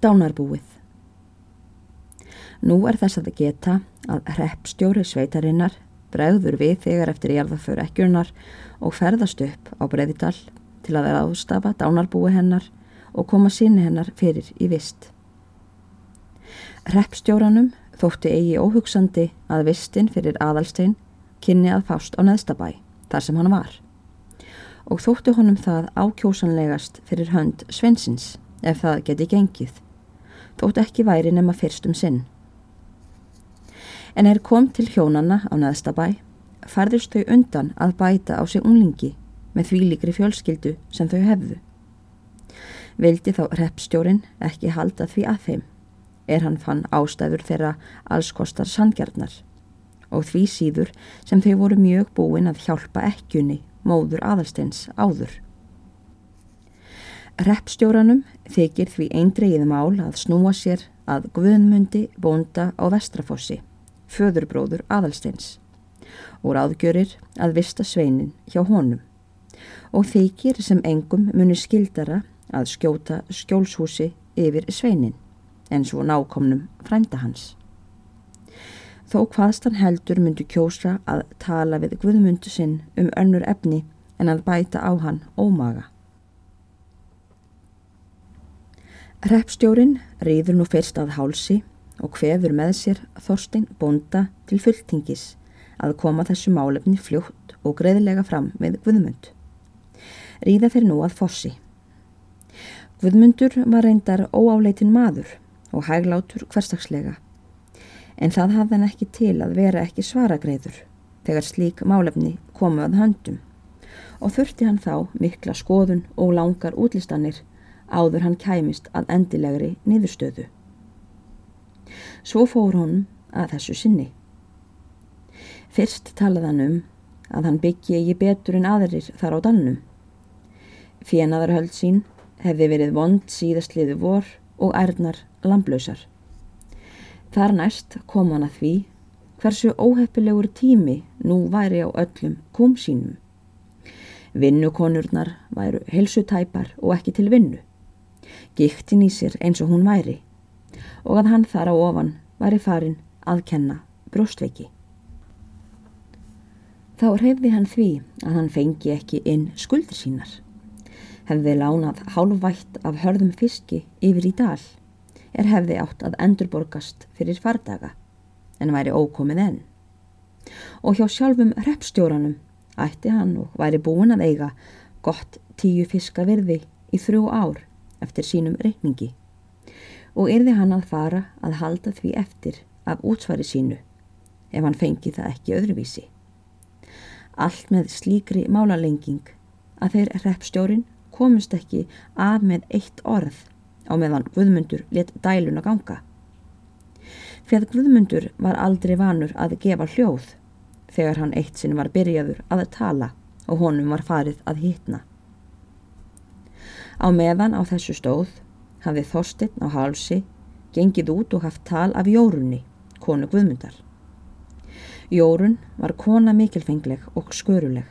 Dánarbúið Nú er þess að geta að hreppstjóri sveitarinnar bregður við þegar eftir jarðaför ekkjurnar og ferðast upp á breyðidal til að vera ástafa dánarbúi hennar og koma síni hennar fyrir í vist. Hreppstjóranum þótti eigi óhugsandi að vistin fyrir aðalstein kynni að fást á neðstabæ þar sem hann var og þótti honum það ákjósanlegast fyrir hönd svensins ef það geti gengið þótt ekki væri nema fyrst um sinn. En er kom til hjónanna á neðstabæ færðist þau undan að bæta á sig unglingi með því líkri fjölskyldu sem þau hefðu. Vildi þá repstjórin ekki halda því að þeim er hann fann ástæður þeirra allskostar sangjarnar og því síður sem þau voru mjög búin að hjálpa ekkjunni móður aðalsteins áður. Repstjóranum þykir því eindreið mál að snúa sér að Guðmundi bónda á Vestrafossi, föðurbróður aðalsteins og ráðgjörir að vista sveinin hjá honum og þykir sem engum muni skildara að skjóta skjólshúsi yfir sveinin en svo nákomnum frænda hans. Þó hvaðst hann heldur myndu kjósa að tala við Guðmundu sinn um önnur efni en að bæta á hann ómaga. Repstjórin reyður nú fyrst að hálsi og hvefur með sér Þorstein bonda til fulltingis að koma þessu málefni fljótt og greiðlega fram með Guðmund. Ríða þeir nú að fossi. Guðmundur var reyndar óáleitin maður og hæglátur hverstagslega en það hafði hann ekki til að vera ekki svaragreiður þegar slík málefni komu að höndum og þurfti hann þá mikla skoðun og langar útlistannir áður hann kæmist að endilegri niðurstöðu. Svo fór honum að þessu sinni. Fyrst talaði hann um að hann byggji ekki betur en aðrir þar á dalnum. Fjenaðarhöld sín hefði verið vond síðastliðu vor og ærnar lamblösar. Þar næst kom hann að því hversu óheppilegur tími nú væri á öllum kom sínum. Vinnukonurnar væru helsutæpar og ekki til vinnu. Gíktin í sér eins og hún væri og að hann þar á ofan væri farin að kenna brjóstveiki. Þá reyfði hann því að hann fengi ekki inn skuldir sínar. Hefði lánað hálfvætt af hörðum fiski yfir í dal er hefði átt að endurborgast fyrir fardaga en væri ókomið enn. Og hjá sjálfum repstjóranum ætti hann og væri búin að eiga gott tíu fiska virði í þrjú ár eftir sínum reikningi og yrði hann að fara að halda því eftir af útsvari sínu ef hann fengi það ekki öðruvísi. Allt með slíkri málalenging að þeir repstjórin komist ekki að með eitt orð á meðan Guðmundur let dælun að ganga. Fyrir að Guðmundur var aldrei vanur að gefa hljóð þegar hann eitt sinn var byrjaður að tala og honum var farið að hitna. Á meðan á þessu stóð hafði Þorstinn á hálsi gengið út og haft tal af Jórunni, konu Guðmundar. Jórun var kona mikilfengleg og sköruleg.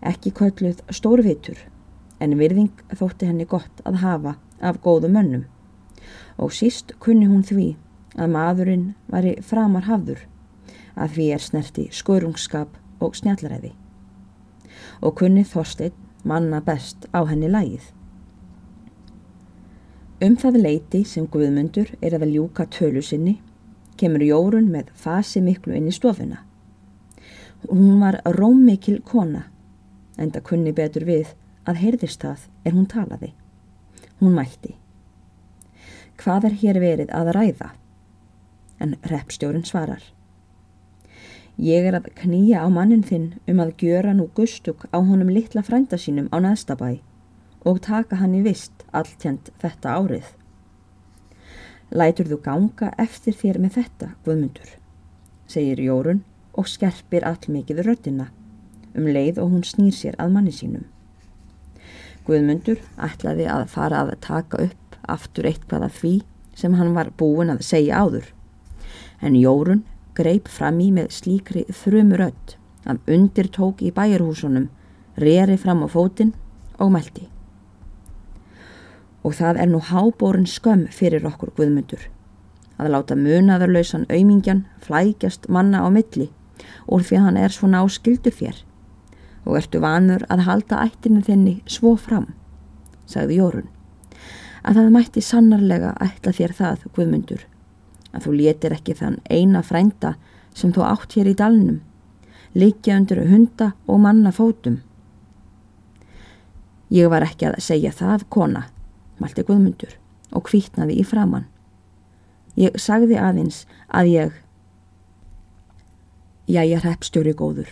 Ekki kölluð stórvitur en virðing þótti henni gott að hafa af góðu mönnum og síst kunni hún því að maðurinn var í framar hafður að því er snerti skörungskap og snjallaræði og kunni Þorstein manna best á henni lægið. Um það leiti sem Guðmundur er að ljúka tölu sinni kemur Jórun með fasi miklu inn í stofuna. Hún var rómikil kona en það kunni betur við að heyrðist það er hún talaði. Hún mælti. Hvað er hér verið að ræða? En repstjórin svarar. Ég er að knýja á mannin þinn um að gjöra nú gustug á honum litla frænda sínum á næstabæ og taka hann í vist alltjent þetta árið. Lætur þú ganga eftir þér með þetta, Guðmundur, segir Jórun og skerpir allmikið röttina um leið og hún snýr sér að manni sínum. Guðmundur ætlaði að fara að taka upp aftur eitthvað af því sem hann var búin að segja áður. En Jórun greip fram í með slíkri þrumurödd að undir tók í bæjarhúsunum, reri fram á fótinn og meldi. Og það er nú hábórin skömm fyrir okkur guðmundur. Að láta munaðarlausan auðmingjan flækjast manna á milli úr því hann er svona á skildur þér og ertu vanur að halda ættinu þinni svo fram, sagði Jórun, að það mætti sannarlega ætla þér það, Guðmundur, að þú létir ekki þann eina frænda sem þú átt hér í dalnum, líkja undir hunda og manna fótum. Ég var ekki að segja það, kona, malti Guðmundur og kvítnaði í framann. Ég sagði aðeins að ég Jæja hreppstjóri góður,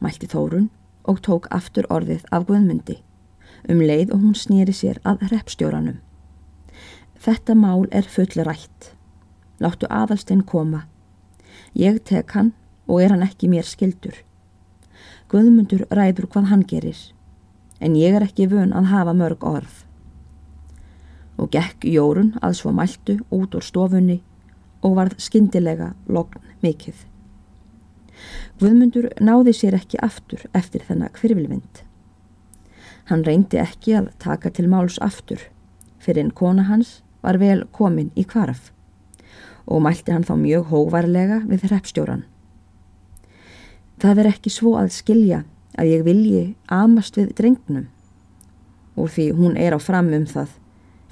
mælti Þórun og tók aftur orðið af Guðmundi, um leið og hún snýri sér að hreppstjóranum. Þetta mál er full rætt. Láttu aðalstein koma. Ég tek hann og er hann ekki mér skildur. Guðmundur ræður hvað hann gerir, en ég er ekki vön að hafa mörg orð. Og gekk Jórun að svo mæltu út úr stofunni og varð skindilega logn mikill. Guðmundur náði sér ekki aftur eftir þennan kvirvilvind. Hann reyndi ekki að taka til máls aftur fyrir en kona hans var vel komin í kvaraf og mælti hann þá mjög hóvarlega við hreppstjóran. Það er ekki svo að skilja að ég vilji amast við drengnum og því hún er á fram um það,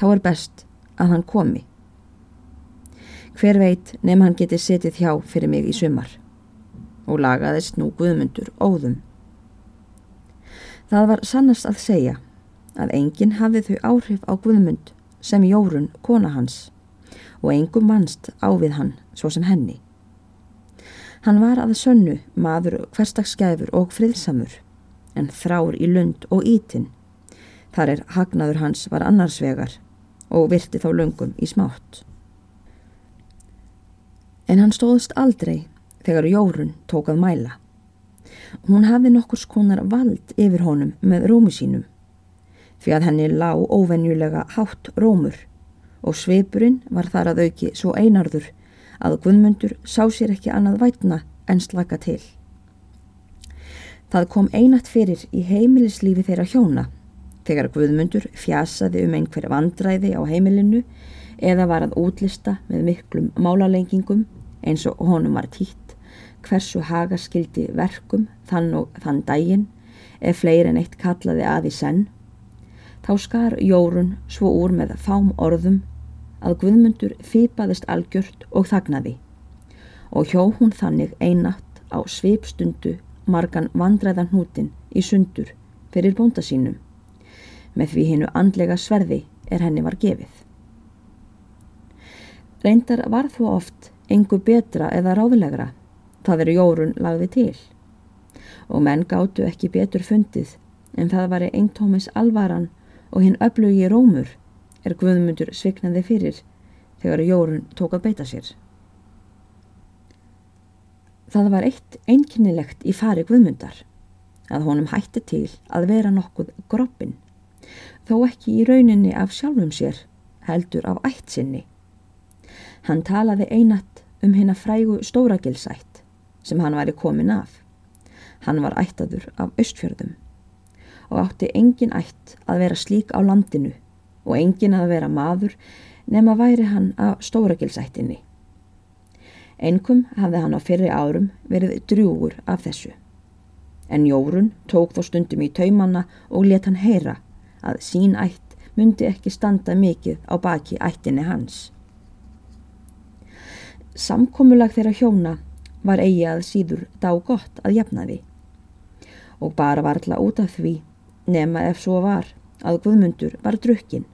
þá er best að hann komi. Hver veit nefn hann geti setið hjá fyrir mig í sumar og lagaðist nú Guðmundur óðum. Það var sannast að segja að enginn hafið þau áhrif á Guðmund sem Jórun kona hans og engum mannst ávið hann svo sem henni. Hann var að sönnu maður hverstagsgæfur og friðsamur en þrár í lund og ítin. Þar er hagnaður hans var annarsvegar og virti þá löngum í smátt. En hann stóðst aldrei þegar Jórun tók að mæla. Hún hafði nokkur skonar vald yfir honum með rómu sínum því að henni lág óvenjulega hátt rómur og sveipurinn var þar að auki svo einarður að Guðmundur sá sér ekki annað vætna en slaka til. Það kom einat fyrir í heimilislífi þeirra hjóna þegar Guðmundur fjasaði um einhver vandræði á heimilinu eða var að útlista með miklum málalengingum eins og honum var títt hversu haga skildi verkum þann og þann daginn ef fleiri en eitt kallaði að í senn, þá skar Jórun svo úr með fám orðum að Guðmundur fýpaðist algjört og þagnaði. Og hjó hún þannig einatt á sveipstundu margan vandræðan hútin í sundur fyrir bónda sínum með því hennu andlega sverði er henni var gefið. Reyndar var þú oft engu betra eða ráðlegra Það veri Jórun lagði til og menn gáttu ekki betur fundið en það var eintómis alvaran og hinn öflugi rómur er Guðmundur sviknaði fyrir þegar Jórun tók að beita sér. Það var eitt einkynilegt í fari Guðmundar að honum hætti til að vera nokkuð groppin þó ekki í rauninni af sjálfum sér heldur af ætt sinni. Hann talaði einatt um hinn að frægu stóragilsætt sem hann væri komin af. Hann var ættaður af östfjörðum og átti engin ætt að vera slík á landinu og engin að vera maður nema væri hann af stóragilsættinni. Einkum hafði hann á fyrri árum verið drjúgur af þessu. En Jórun tók þó stundum í taumanna og let hann heyra að sín ætt myndi ekki standa mikið á baki ættinni hans. Samkomulag þeirra hjóna var eigi að síður dá gott að jafna því og bara varla út af því nema ef svo var að Guðmundur var drukkin.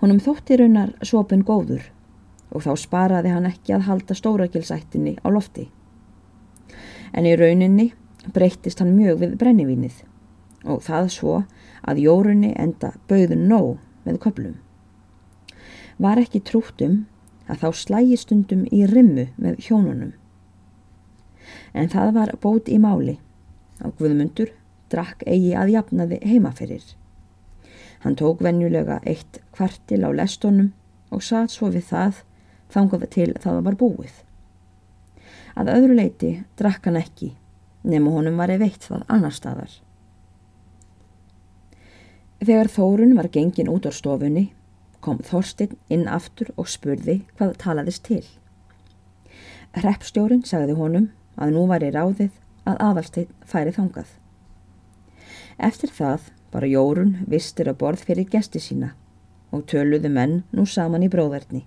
Honum þótti raunar sopin góður og þá sparaði hann ekki að halda stóragilsættinni á lofti. En í rauninni breyttist hann mjög við brennivínið og það svo að jórunni enda bauðun nóg með köplum. Var ekki trúttum að þá slægi stundum í rimmu með hjónunum en það var bót í máli og Guðmundur drakk eigi að jafnaði heimaferir. Hann tók venjulega eitt kvartil á lestónum og satt svo við það þangað til það var búið. Að öðru leiti drakk hann ekki nema honum var veitt það annar staðar. Þegar Þórun var gengin út á stofunni kom Þorstinn inn aftur og spurði hvað talaðist til. Hreppstjórin sagði honum að nú var í ráðið að aðalsteinn færi þangað. Eftir það bara Jórun vistir að borð fyrir gesti sína og töluðu menn nú saman í bróðverðni.